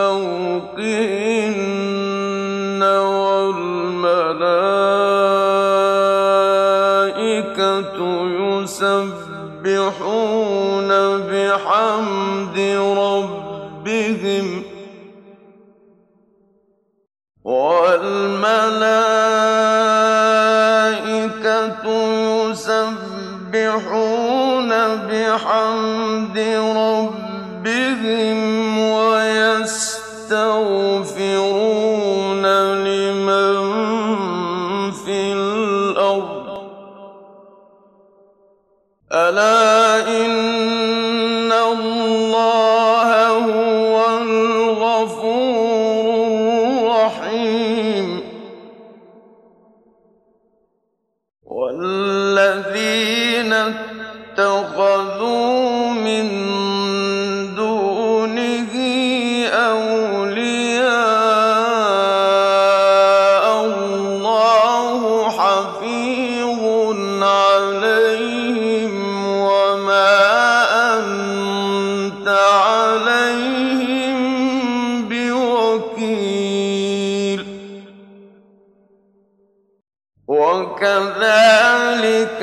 فوقهن وكذلك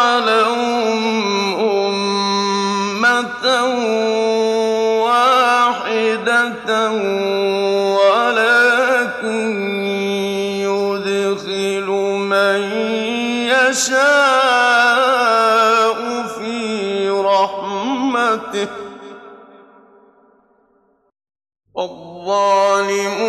جعلهم أمة واحدة ولكن يدخل من يشاء في رحمته والظالمون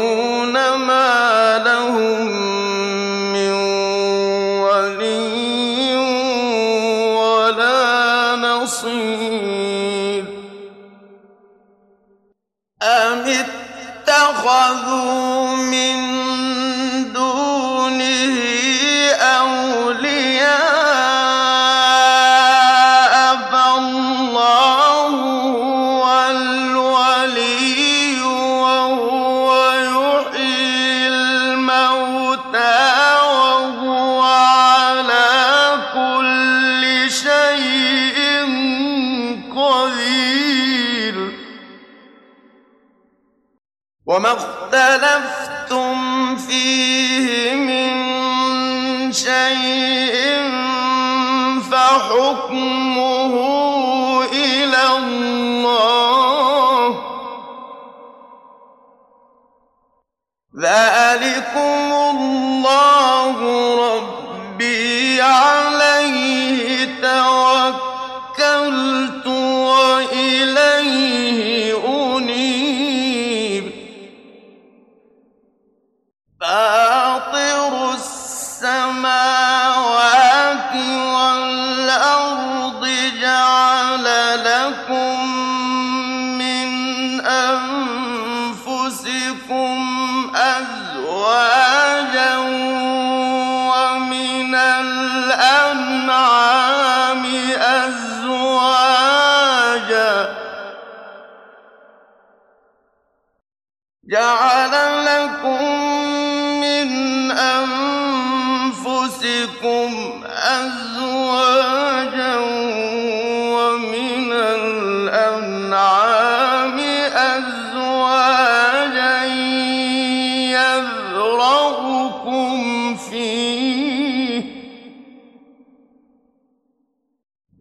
وما اختلفتم فيه من شيء فحكمه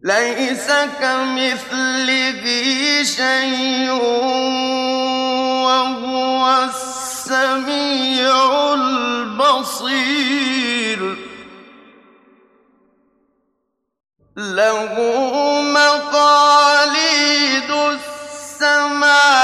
ليس كمثله شيء وهو السميع البصير. له مقاليد السماوات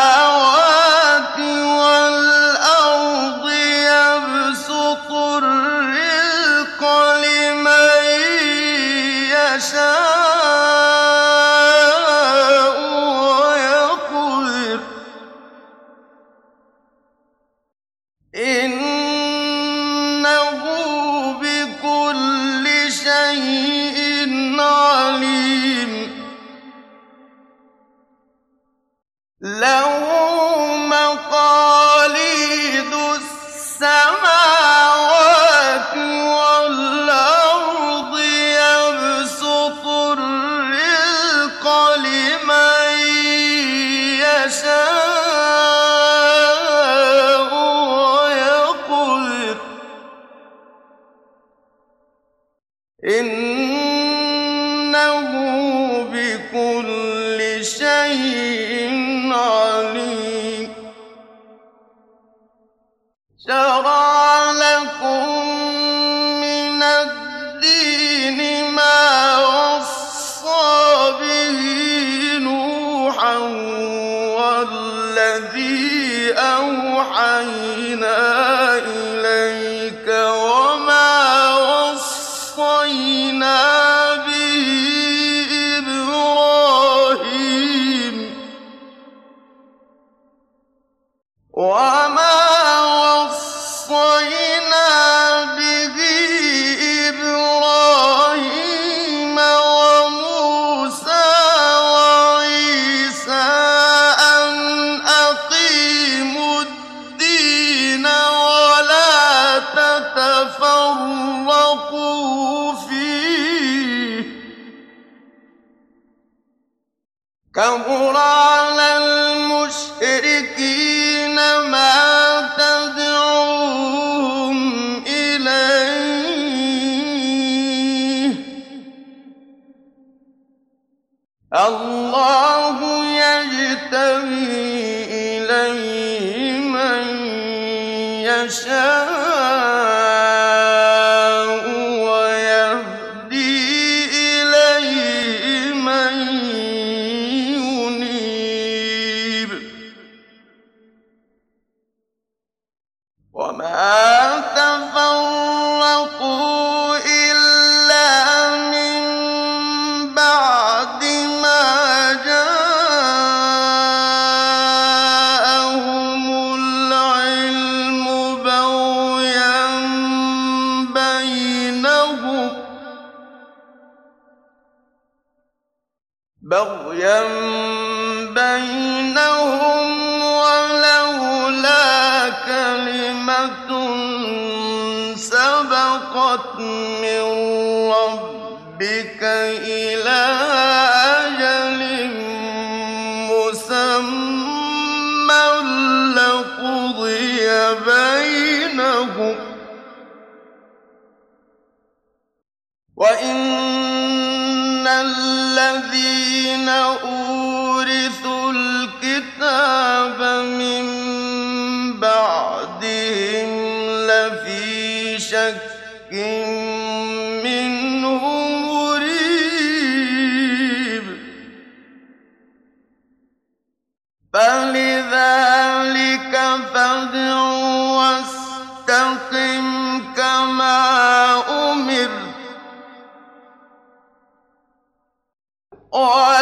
بكل شيء الله يجتبي إليه من يشاء. الذين أورثوا الكتاب من boy.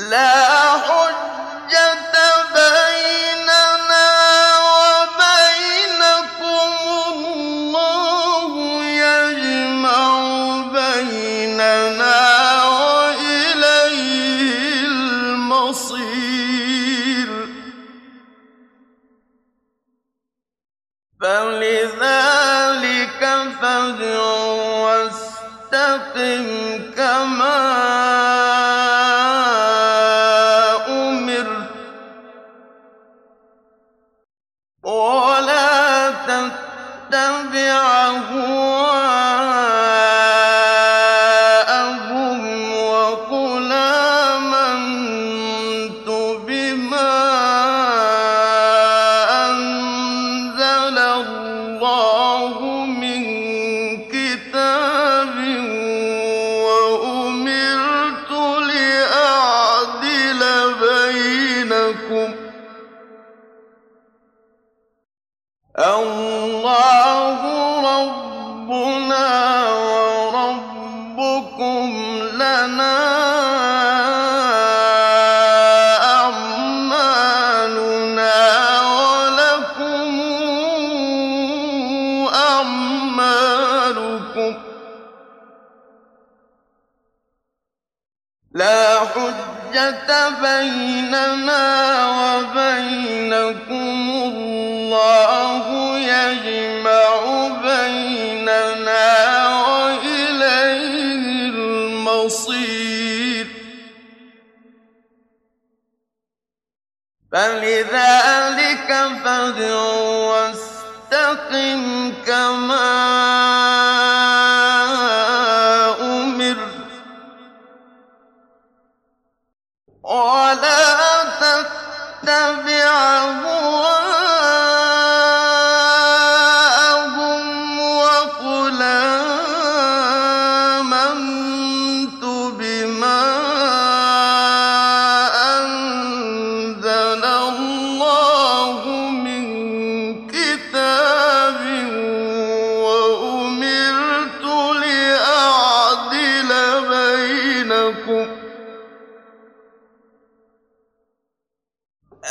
لا لنا فلذلك فادع واستقم كما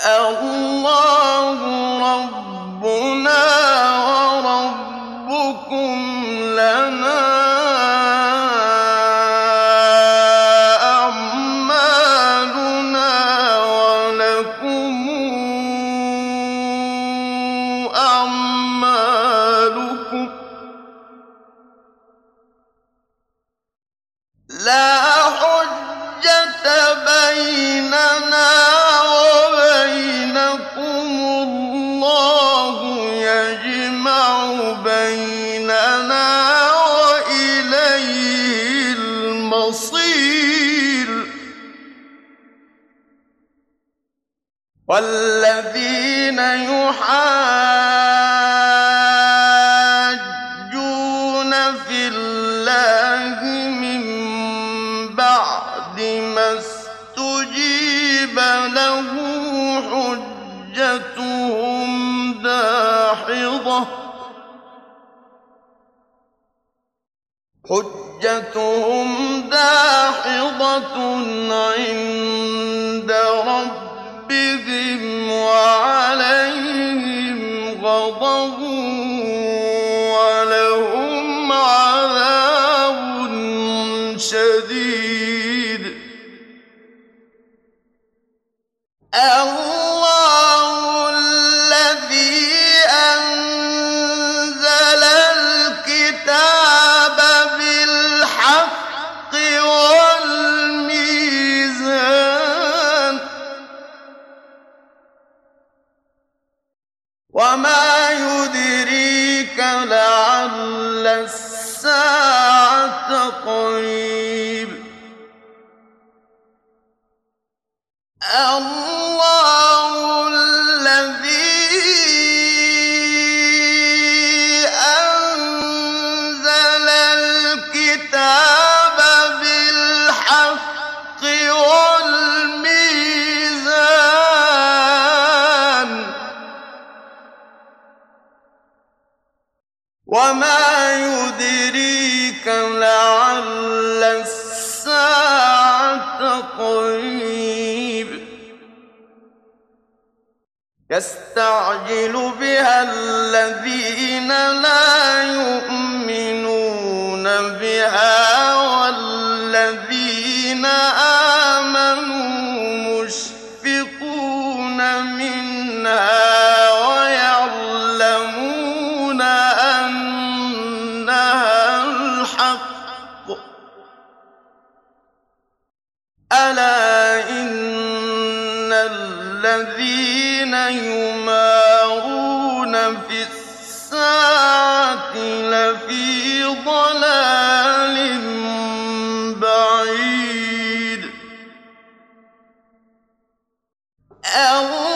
أَوْ وهم دَاحِضَةٌ عِندَ يستعجل بها الذين لا يؤمنون بها. يمارون في الساعة لفي ضلال بعيد. أو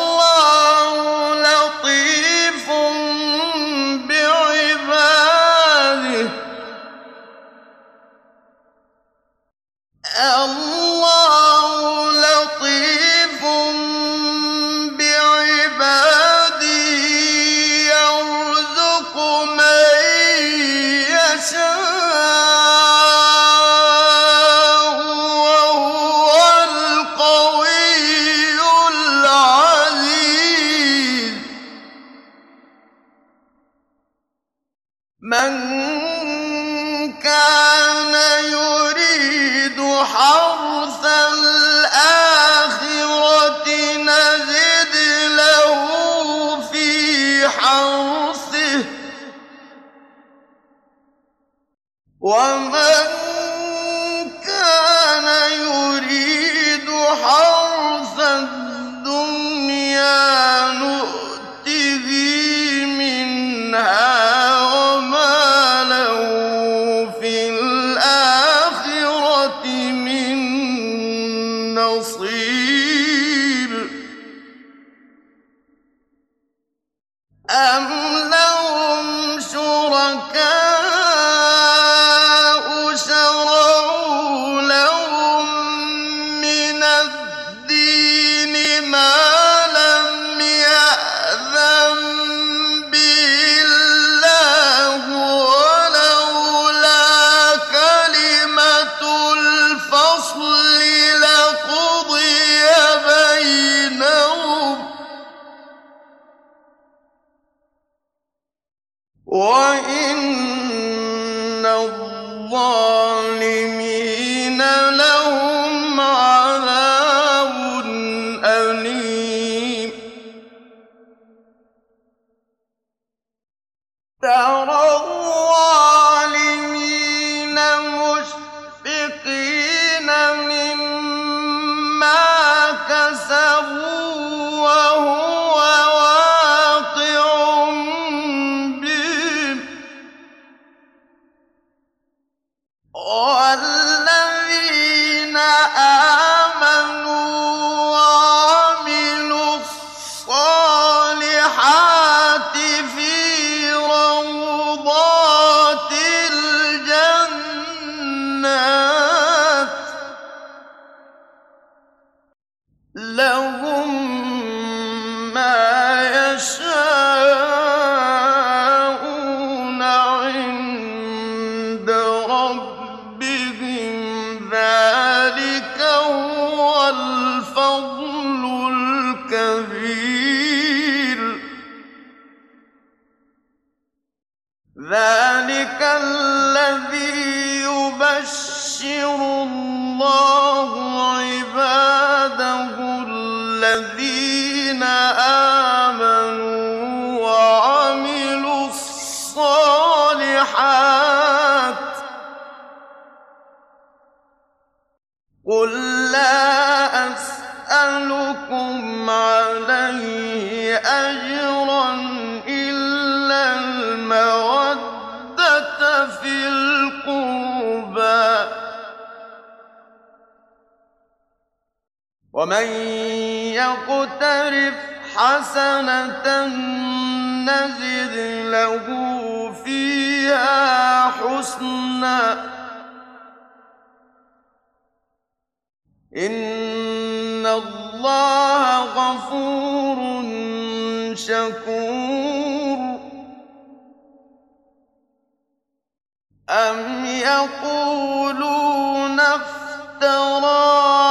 إذا حسنة نزد له فيها حسنا إن الله غفور شكور أم يقولون افتراه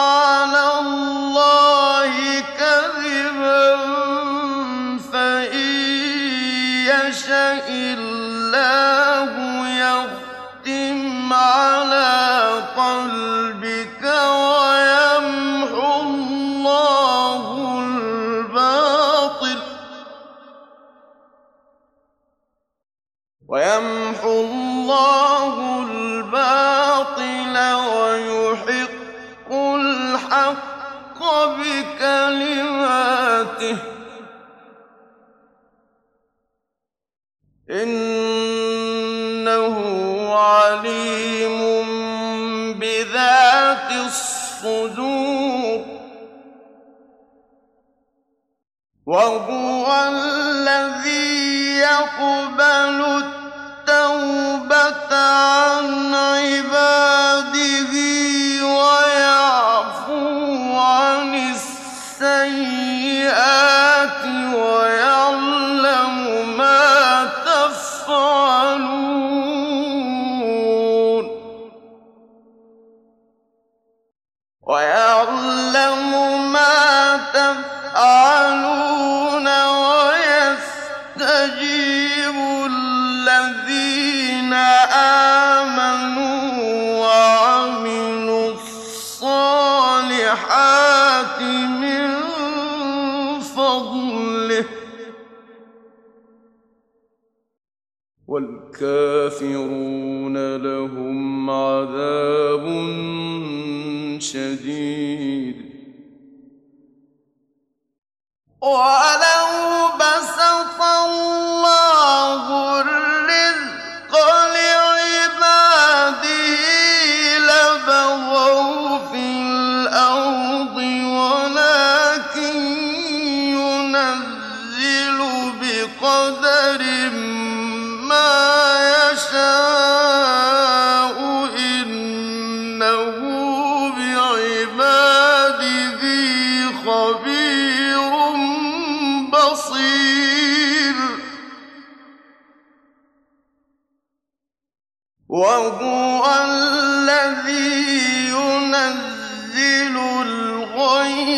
وهو الذي يقبل التوبة عن عباده ويعفو عن السيئات ويعلم ما تفعلون. ويعلم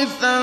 ثم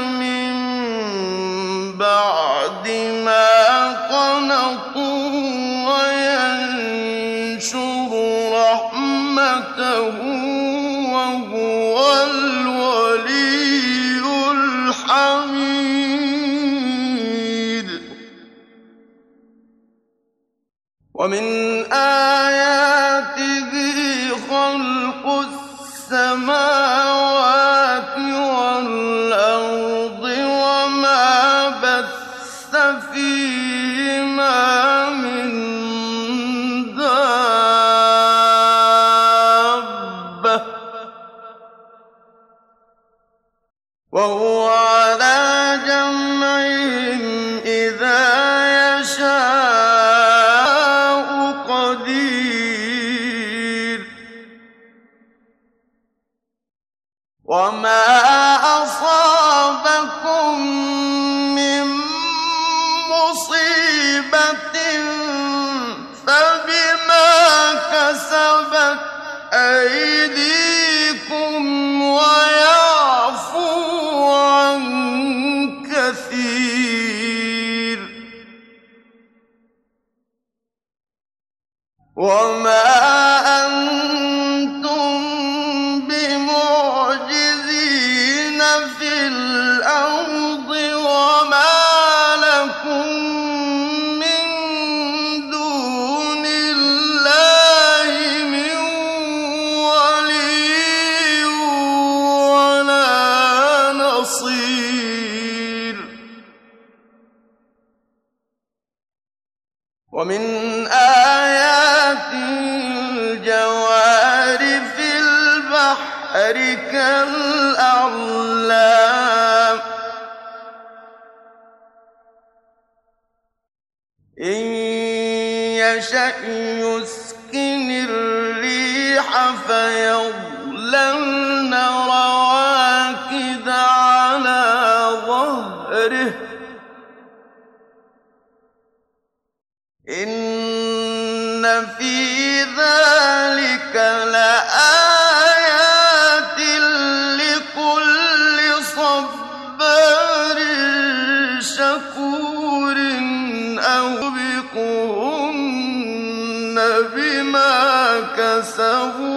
كَسَبُوا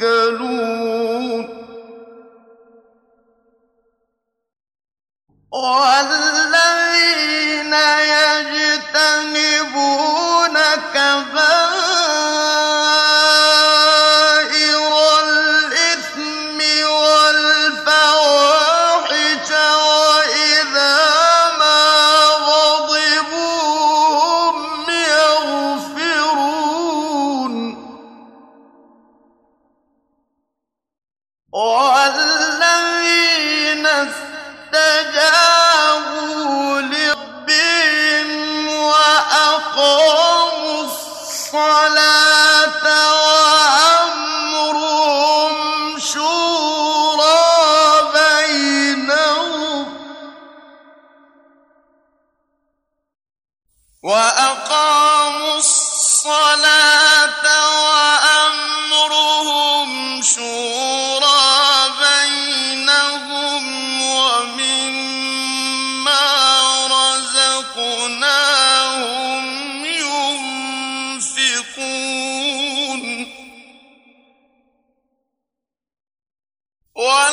يَتَوَكَّلُونَ. What?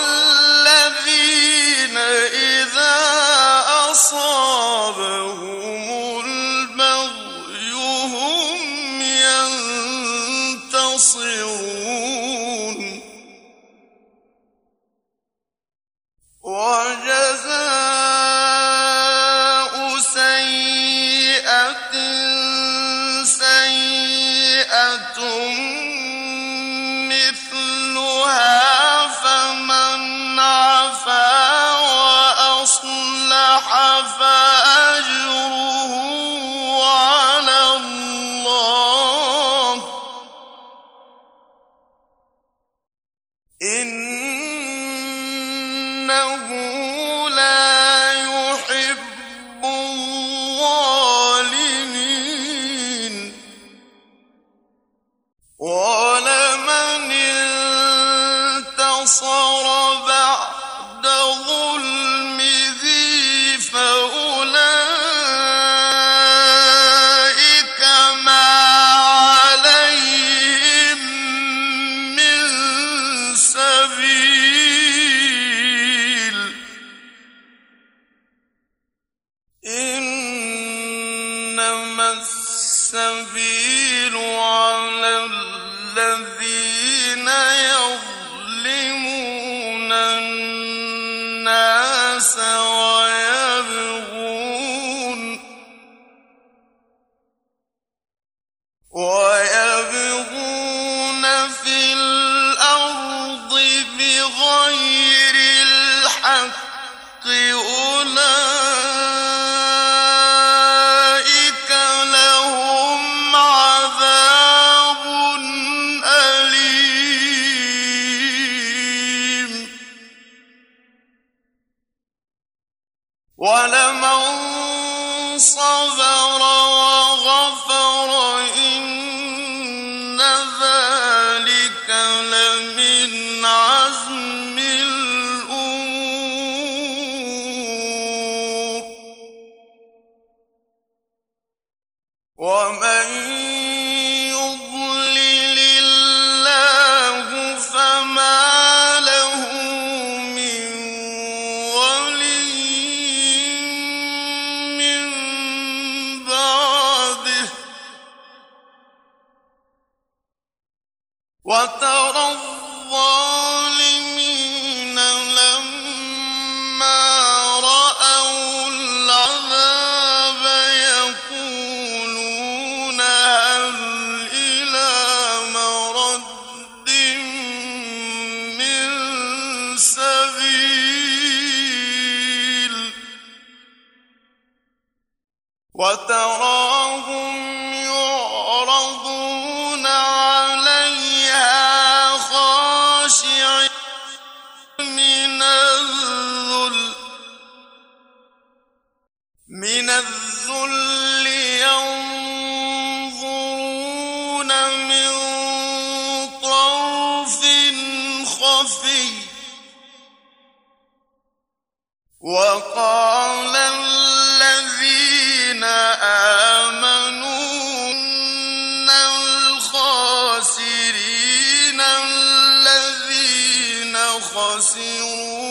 خسروا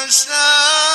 نشاء